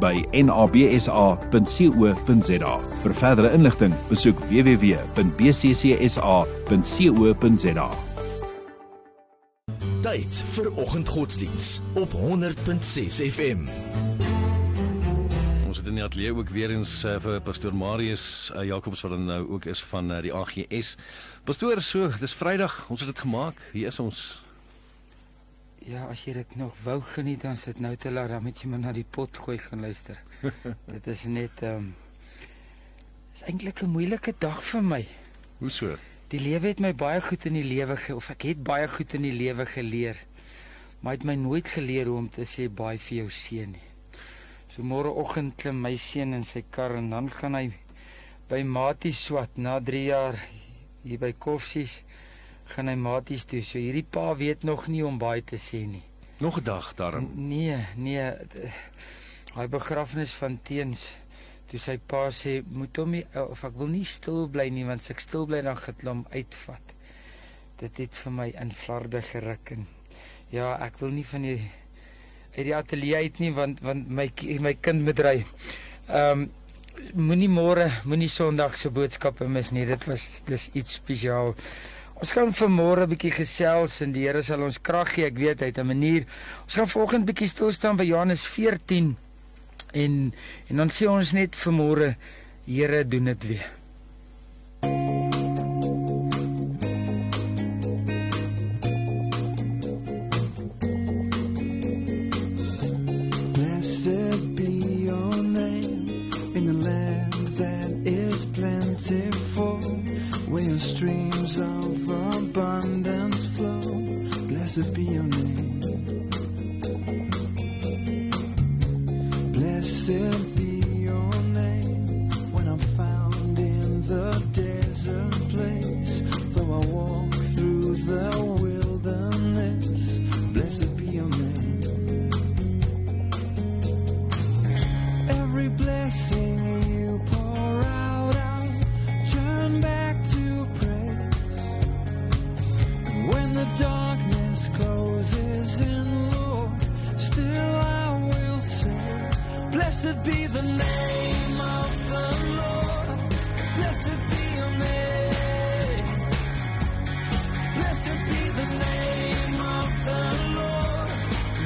by nabsa.co.za. Vir verdere inligting, besoek www.bccsa.co.za. Tyd vir oggendgodsdiens op 100.6 FM. Ons het in die ateljee ook weer eens uh, vir pastoor Marius uh, Jacobs wat nou ook is van uh, die AGS. Pastoor, so, dis Vrydag, ons het dit gemaak. Hier is ons. Ja, as jy dit nog wou geniet dan sit nou te laat, dan moet jy maar na die pot gooi gaan luister. dit is net ehm um, is eintlik 'n moeilike dag vir my. Hoe so? Die lewe het my baie goed in die lewe ge of ek het baie goed in die lewe geleer. Maar het my nooit geleer hoe om te sê baie vir jou seun nie. So môreoggend klim my seun in sy kar en dan gaan hy by Matie swat na 3 jaar hier by Koffsies gaan hy maties toe. So hierdie pa weet nog nie om baie te sê nie. Nog 'n dag daarom. Nee, nee. Hy begrafnis van teens toe sy pa sê moet hom nie of ek wil nie stil bly nie want as ek stil bly dan gaan hom uitvat. Dit het vir my in flarde geruk en ja, ek wil nie van die uit die ateljee uit nie want want my my kind moet ry. Ehm um, moenie môre, moenie Sondag se boodskappe mis nie. Dit was dis iets spesiaal. Ons gaan vanmôre 'n bietjie gesels en die Here sal ons krag gee. Ek weet hy het 'n manier. Ons gaan volgende bietjie stil staan by Johannes 14 en en dan sê ons net vanmôre Here doen dit weer. just be your name. Blessed be the name of the Lord. Blessed be your name. Blessed be the name of the Lord.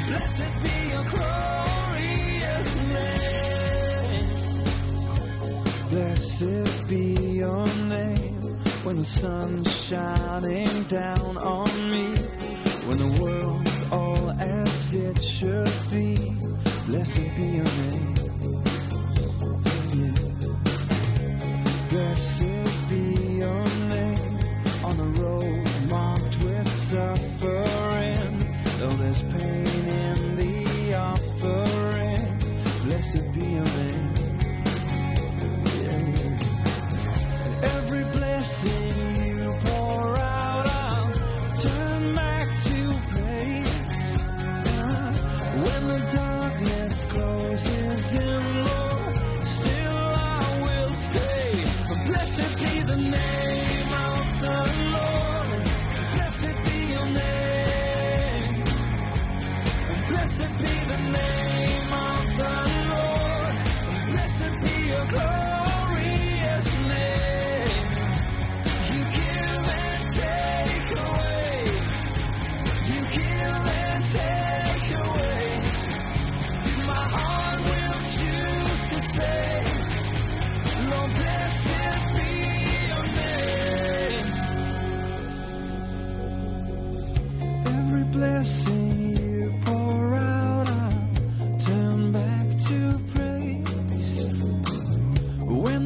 Blessed be your glorious name. Blessed be your name when the sun's shining down on me. When the world's all as it should be. Blessed be your name. Yeah. Blessed.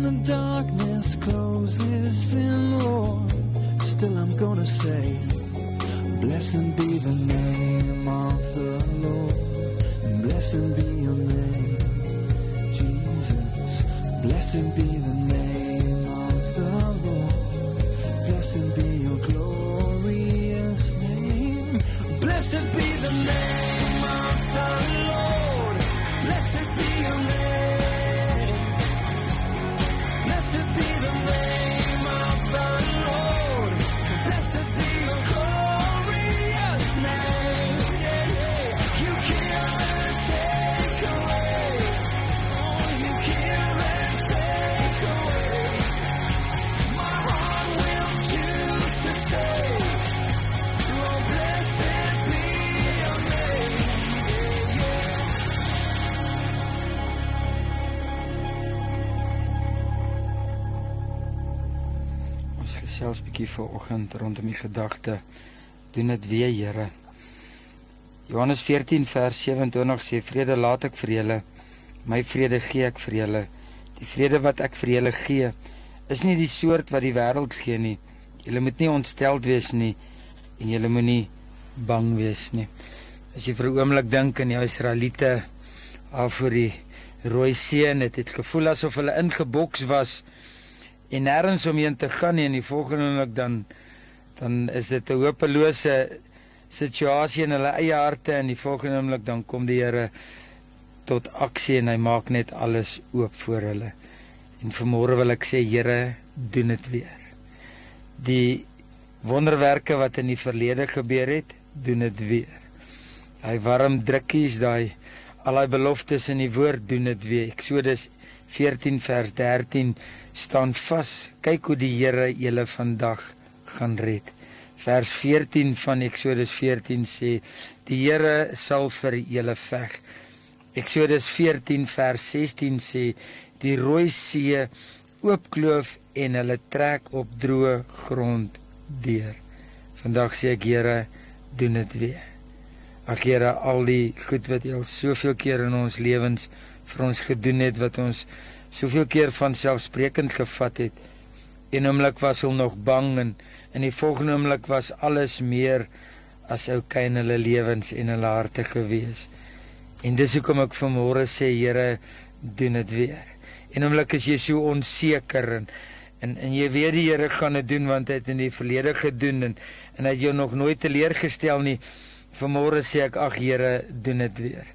the darkness closes in, Lord, still I'm gonna say, Blessed be the name of the Lord. Blessed be your name, Jesus. Blessed be vanoggend rondom die gedagte doen dit weer, Here. Johannes 14 vers 27 sê vrede laat ek vir julle, my vrede gee ek vir julle. Die vrede wat ek vir julle gee, is nie die soort wat die wêreld gee nie. Julle moet nie ontsteld wees nie en julle moenie bang wees nie. As jy vir 'n oomblik dink aan die Israeliete af voor die Rooi See, en dit het gevoel asof hulle ingeboks was en nêrens omheen te gaan nie en die volgende oomblik dan dan is dit 'n hopelose situasie in hulle eie harte en die volgende oomblik dan kom die Here tot aksie en hy maak net alles oop voor hulle. En vanmôre wil ek sê Here, doen dit weer. Die wonderwerke wat in die verlede gebeur het, doen dit weer. Hy warm drukkies, daai al daai beloftes in die woord doen dit weer. Eksodus 14 vers 13 staan vas. Kyk hoe die Here julle vandag gaan red. Vers 14 van Eksodus 14 sê die Here sal vir julle veg. Eksodus 14 vers 16 sê die Rooi See oopkloof en hulle trek op droë grond deur. Vandag sê ek Here, doen dit weer. Ag Here, al die goed wat U al soveel keer in ons lewens vir ons gedoen het wat ons soveel keer van selfsprekend gevat het. En oomblik was hulle nog bang en in die volgende oomblik was alles meer as oukei in hulle lewens en hulle harte gewees. En dis hoekom ek vanmôre sê Here, doen dit weer. En oomblik is jy so onseker en en en jy weet die Here gaan dit doen want hy het in die verlede gedoen en en hy het jou nog nooit teleurgestel nie. Vanmôre sê ek ag Here, doen dit weer.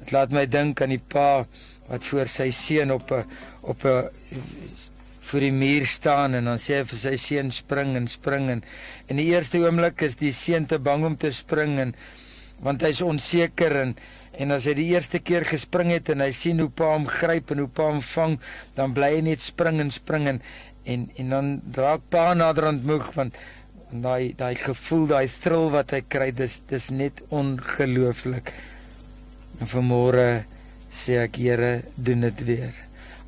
Dit laat my dink aan die pa wat voor sy seun op 'n op 'n voor die muur staan en dan sê hy vir sy seun spring en spring en in die eerste oomblik is die seun te bang om te spring en want hy's onseker en en as hy die eerste keer gespring het en hy sien hoe pa hom gryp en hoe pa hom vang dan bly hy net spring en spring en en, en dan raak pa naderhand moeg want daai daai gevoel daai thrill wat hy kry dis dis net ongelooflik en vanmôre sê ek Here doen dit weer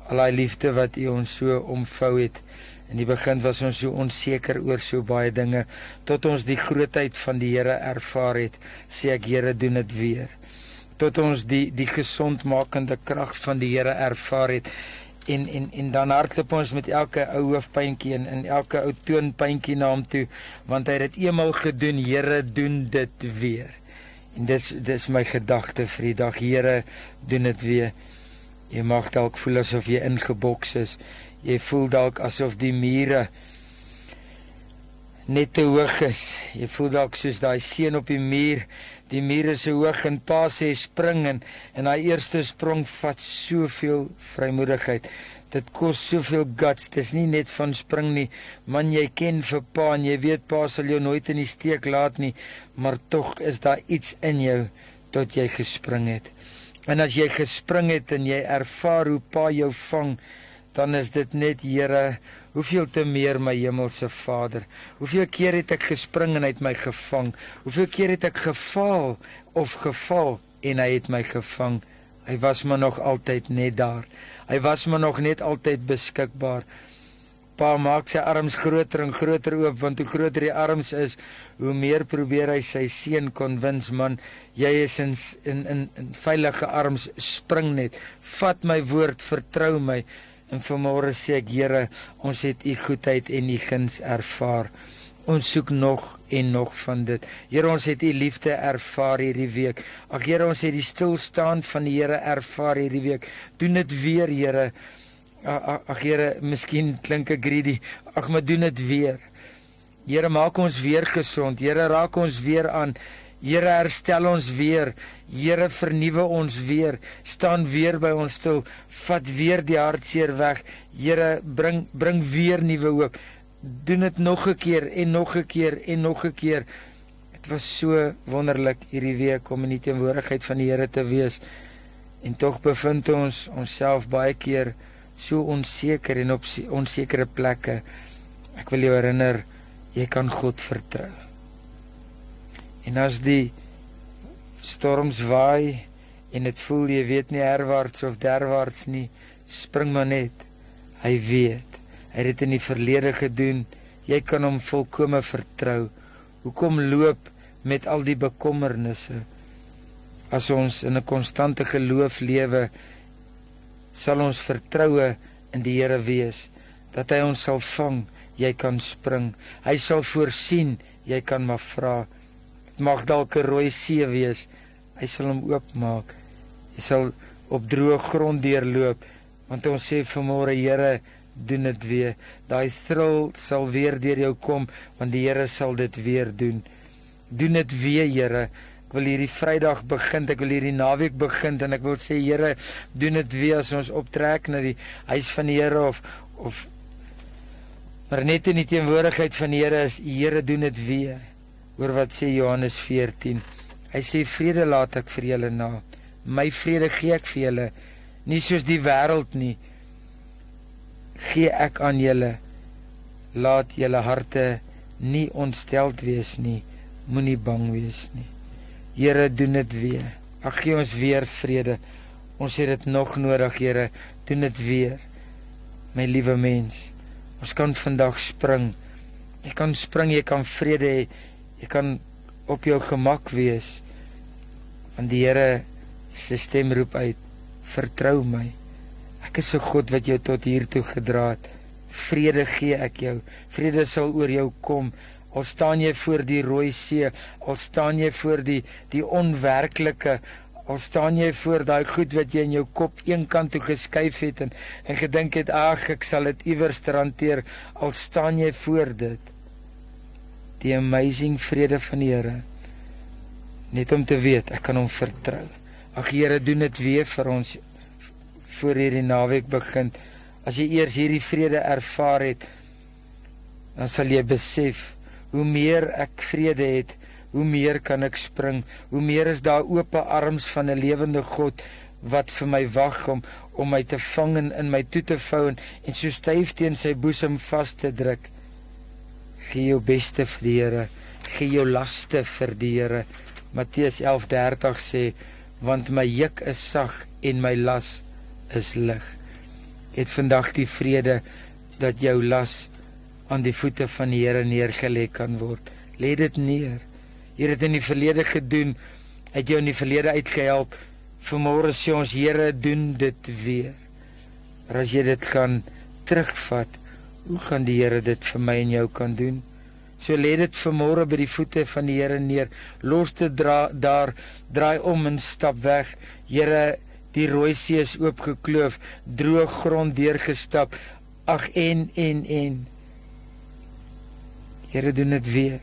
al daai liefde wat U ons so omvou het. In die begin was ons so onseker oor so baie dinge tot ons die grootheid van die Here ervaar het. Sê ek Here doen dit weer. Tot ons die die gesondmakende krag van die Here ervaar het. En en en dan hardloop ons met elke ou hoofpyntjie en in elke ou toonpyntjie na hom toe want hy het dit eenmal gedoen. Here doen dit weer. En dis dis my gedagte vir die dag. Here doen dit weer. Jy mag dalk voel asof jy ingeboks is. Jy voel dalk asof die mure net te hoog is. Jy voel dalk soos daai seun op die muur. Die muur is so hoog en pa sê spring en en daai eerste sprong vat soveel vrymoedigheid. Dit kos soveel guts. Dis nie net van spring nie. Man, jy ken vir pa en jy weet pa sal jou nooit in die steek laat nie, maar tog is daar iets in jou tot jy gespring het. En as jy gespring het en jy ervaar hoe Pa jou vang, dan is dit net Here, hoeveel te meer my hemelse Vader. Hoeveel keer het ek gespring en hy het my gevang? Hoeveel keer het ek gefaal of geval en hy het my gevang? Hy was maar nog altyd net daar. Hy was maar nog net altyd beskikbaar. Pa maak sy arms groter en groter oop want hoe groter die arms is, hoe meer probeer hy sy seun konwins man, jy is in in in, in veilige arms, spring net. Vat my woord, vertrou my. En vanmôre sê ek Here, ons het u goedheid en u guns ervaar. Ons soek nog en nog van dit. Here, ons het u liefde ervaar hierdie week. Ag Here, ons het die stilstaan van die Here ervaar hierdie week. Doen dit weer, Here ag Here, miskien klink ek greedy. Ag, maar doen dit weer. Here, maak ons weer gesond. Here, raak ons weer aan. Here, herstel ons weer. Here, vernuwe ons weer. Staan weer by ons stil. Vat weer die hartseer weg. Here, bring bring weer nuwe hoop. Doen dit nog 'n keer en nog 'n keer en nog 'n keer. Dit was so wonderlik hierdie week om in die teenwoordigheid van die Here te wees. En tog bevind ons onsself baie keer so onseker en op se- onsekere plekke. Ek wil jou herinner, jy kan God vertrou. En as die storms waai en dit voel jy weet nie herwaarts of derwaarts nie, spring maar net. Hy weet. Hy het dit in die verlede gedoen. Jy kan hom volkome vertrou. Hoekom loop met al die bekommernisse? As ons in 'n konstante geloof lewe, sal ons vertroue in die Here wees dat hy ons sal vang, jy kan spring. Hy sal voorsien, jy kan maar vra. Dit mag dalk 'n rooi see wees, hy sal hom oopmaak. Jy sal op droë grond deurloop, want ons sê vanmôre Here, doen dit weer. Daai thrill sal weer deur jou kom, want die Here sal dit weer doen. Doen dit weer, Here. Ek wil hierdie Vrydag begin, ek wil hierdie naweek begin en ek wil sê Here, doen dit weer as ons optrek na die huis van die Here of of maar net in die teenwoordigheid van die Here is Here doen dit weer. Hoor wat sê Johannes 14. Hy sê vrede laat ek vir julle na. My vrede gee ek vir julle, nie soos die wêreld nie. Gee ek aan julle. Laat julle harte nie ontsteld wees nie. Moenie bang wees nie. Here doen dit weer. Ag gee ons weer vrede. Ons het dit nog nodig, Here. Doen dit weer. My liewe mens. Ons kan vandag spring. Jy kan spring, jy kan vrede hê. Jy kan op jou gemak wees. Want die Here se stem roep uit: "Vertrou my. Ek is 'n God wat jou tot hier toe gedra het. Vrede gee ek jou. Vrede sal oor jou kom." Al staan jy voor die rooi see, al staan jy voor die die onwerklike, al staan jy voor daai goed wat jy in jou kop een kant toe geskuif het en en gedink het ag ek sal dit iewers hanteer, al staan jy voor dit. Die amazing vrede van die Here. Net om te weet ek kan hom vertrou. Ag Here, doen dit weer vir ons voor hierdie naweek begin. As jy eers hierdie vrede ervaar het, dan sal jy besef hoe meer ek vrede het, hoe meer kan ek spring, hoe meer is daar oop arms van 'n lewende God wat vir my wag om om my te vang en in my toe te vou en, en so styf teen sy boesem vas te druk. Gee jou beste vir die Here, gee jou laste vir die Here. Matteus 11:30 sê, want my juk is sag en my las is lig. Het vandag die vrede dat jou las aan die voete van die Here neergelê kan word. Lê dit neer. Here het in die verlede gedoen, het jou in die verlede uitgehelp. Vanmôre sê ons Here, doen dit weer. Maar as jy dit kan terugvat, hoe gaan die Here dit vir my en jou kan doen? So lê dit vanmôre by die voete van die Here neer. Los dit dra, daar, draai om en stap weg. Here, die rooi see is oopgekloof, droë grond deurgestap. Ag en en en Here doen dit weer.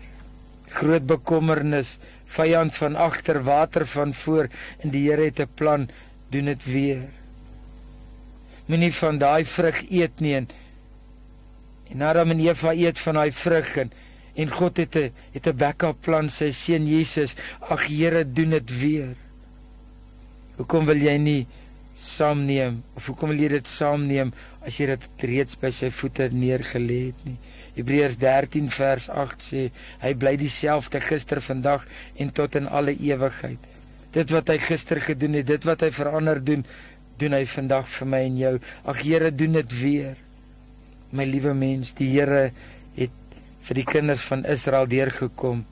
Groot bekommernis, vyand van agter, water van voor en die Here het 'n plan, doen dit weer. Moenie van daai vrug eet nie en en Adam en Eva eet van daai vrug en en God het 'n het 'n backup plan sy seun Jesus. Ag Here, doen dit weer. Hoekom wil jy nie saamneem of hoekom wil jy dit saamneem as jy dit reeds by sy voete neergelê het nie? Hebreërs 13 vers 8 sê hy bly dieselfde gister, vandag en tot in alle ewigheid. Dit wat hy gister gedoen het, dit wat hy verander doen, doen hy vandag vir my en jou. Ag Here, doen dit weer. My liewe mens, die Here het vir die kinders van Israel deurgekom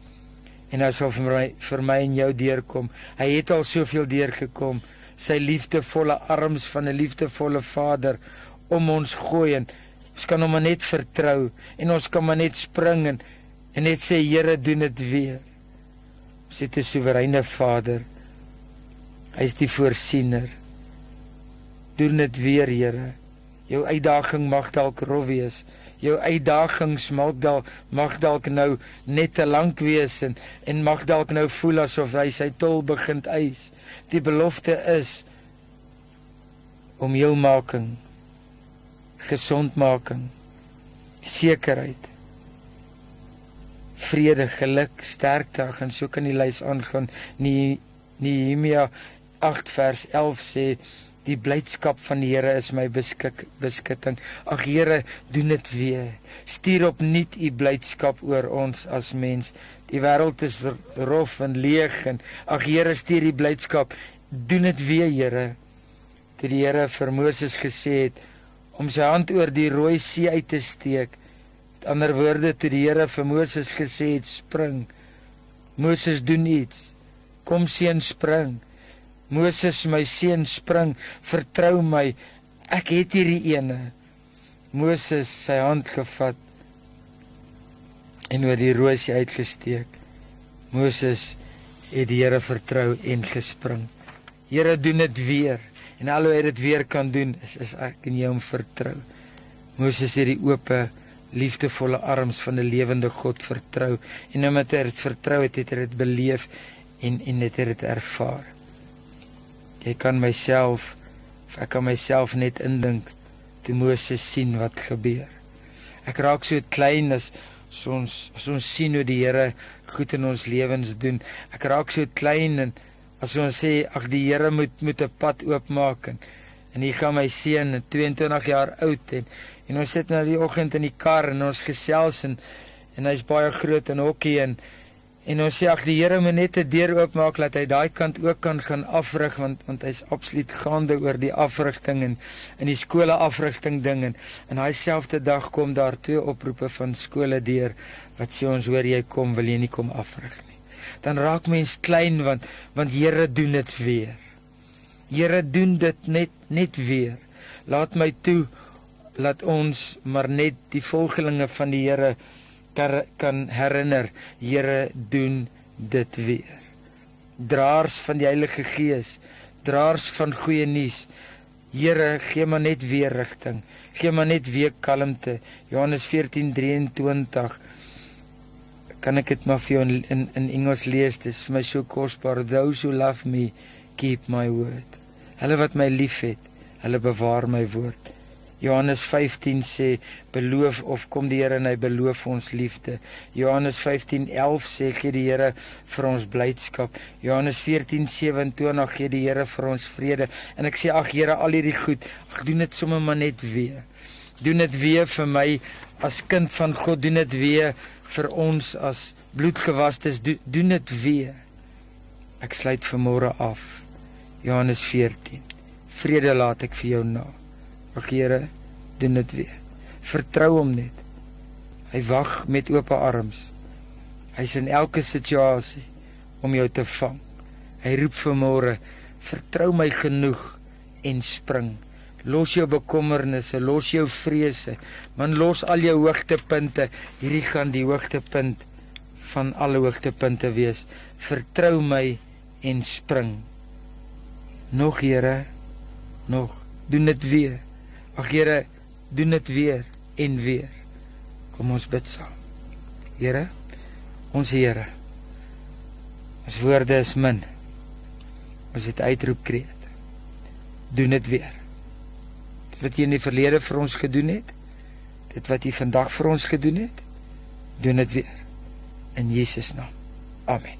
en hy sal vir my vir my en jou deurkom. Hy het al soveel deurgekom. Sy liefdevolle arms van 'n liefdevolle Vader om ons gooi en ons kan hom net vertrou en ons kan maar net spring en, en net sê Here doen dit weer. Ons het 'n soewereine Vader. Hy is die voorsiener. Doen dit weer, Here. Jou uitdaging mag dalk rof wees. Jou uitdagings mag dalk mag dalk nou net te lank wees en en mag dalk nou voel asof hy sy tol begin eis. Die belofte is om jou making gesondmaking sekerheid vrede geluk sterkte en so kan die lys aangaan Nehemia 8 vers 11 sê die blydskap van die Here is my beskik beskutting ag Here doen dit weer. Stuur opnuut u blydskap oor ons as mens. Die wêreld is rof en leeg en ag Here stuur die blydskap. Doen dit weer Here. Toe die Here vir Moses gesê het om sy hand oor die rooi see uit te steek. Met ander woorde toe die Here vir Moses gesê het spring. Moses doen iets. Kom seun spring Moses my seun spring vertrou my. Ek het hierdie ene. Moses sy hand gevat en oor die roosie uitgesteek. Moses het die Here vertrou en gespring. Here doen dit weer. En alhoewel hy dit weer kan doen, is, is ek in jou om vertrou. Moses het die oop liefdevolle arms van 'n lewende God vertrou. En omdat hy dit vertrou het, het hy dit beleef en en het hy dit ervaar. Jy kan myself ek kan myself net indink toe Moses sien wat gebeur. Ek raak so klein as ons as ons sien hoe die Here goed in ons lewens doen. Ek raak so klein en As ons sê ag die Here moet moet 'n pad oopmaak en en hier gaan my seun 22 jaar oud en en ons sit nou die oggend in die kar en ons gesels en en hy's baie groot in hokkie en en ons sê ag die Here moet net 'n deur oopmaak dat hy daai kant ook kan gaan afrig want want hy's absoluut gaande oor die afrigting en in die skole afrigting ding en in daai selfde dag kom daar twee oproepe van skole deur wat sê ons hoor jy kom wil jy nie kom afrig nie dan raak mens klein want want Here doen dit weer. Here doen dit net net weer. Laat my toe laat ons maar net die volgelinge van die Here kan, kan herinner. Here doen dit weer. Draers van die Heilige Gees, draers van goeie nuus. Here, gee maar net weer rigting. Gee maar net weer kalmte. Johannes 14:23 kan ek dit maar vir jou in in, in Engels lees. Dit is vir my so kosbaar. Those who love me keep my word. Hulle wat my liefhet, hulle bewaar my woord. Johannes 15 sê beloof of kom die Here en hy beloof ons liefde. Johannes 15:11 sê gee die Here vir ons blydskap. Johannes 14:27 gee die Here vir ons vrede. En ek sê ag Here al hierdie goed, ag doen dit sommer maar net weer. Doen dit weer vir my as kind van God, doen dit weer vir ons as bloedgewastes do, doen dit weer. Ek sluit vanmôre af. Johannes 14. Vrede laat ek vir jou na. Ag Here, doen dit weer. Vertrou hom net. Hy wag met oop arms. Hy's in elke situasie om jou te vang. Hy roep vanmôre, vertrou my genoeg en spring. Los jou bekommernisse, los jou vrese, man los al jou hoogtepunte. Hierdie gaan die hoogtepunt van alle hoogtepunte wees. Vertrou my en spring. Nog Here, nog doen dit weer. Ag Here, doen dit weer en weer. Kom ons bid saam. Here, ons Here. Ons woorde is min. Ons het uitroepkreet. Doen dit weer wat jy in die verlede vir ons gedoen het, dit wat jy vandag vir ons gedoen het, doen dit weer. In Jesus naam. Amen.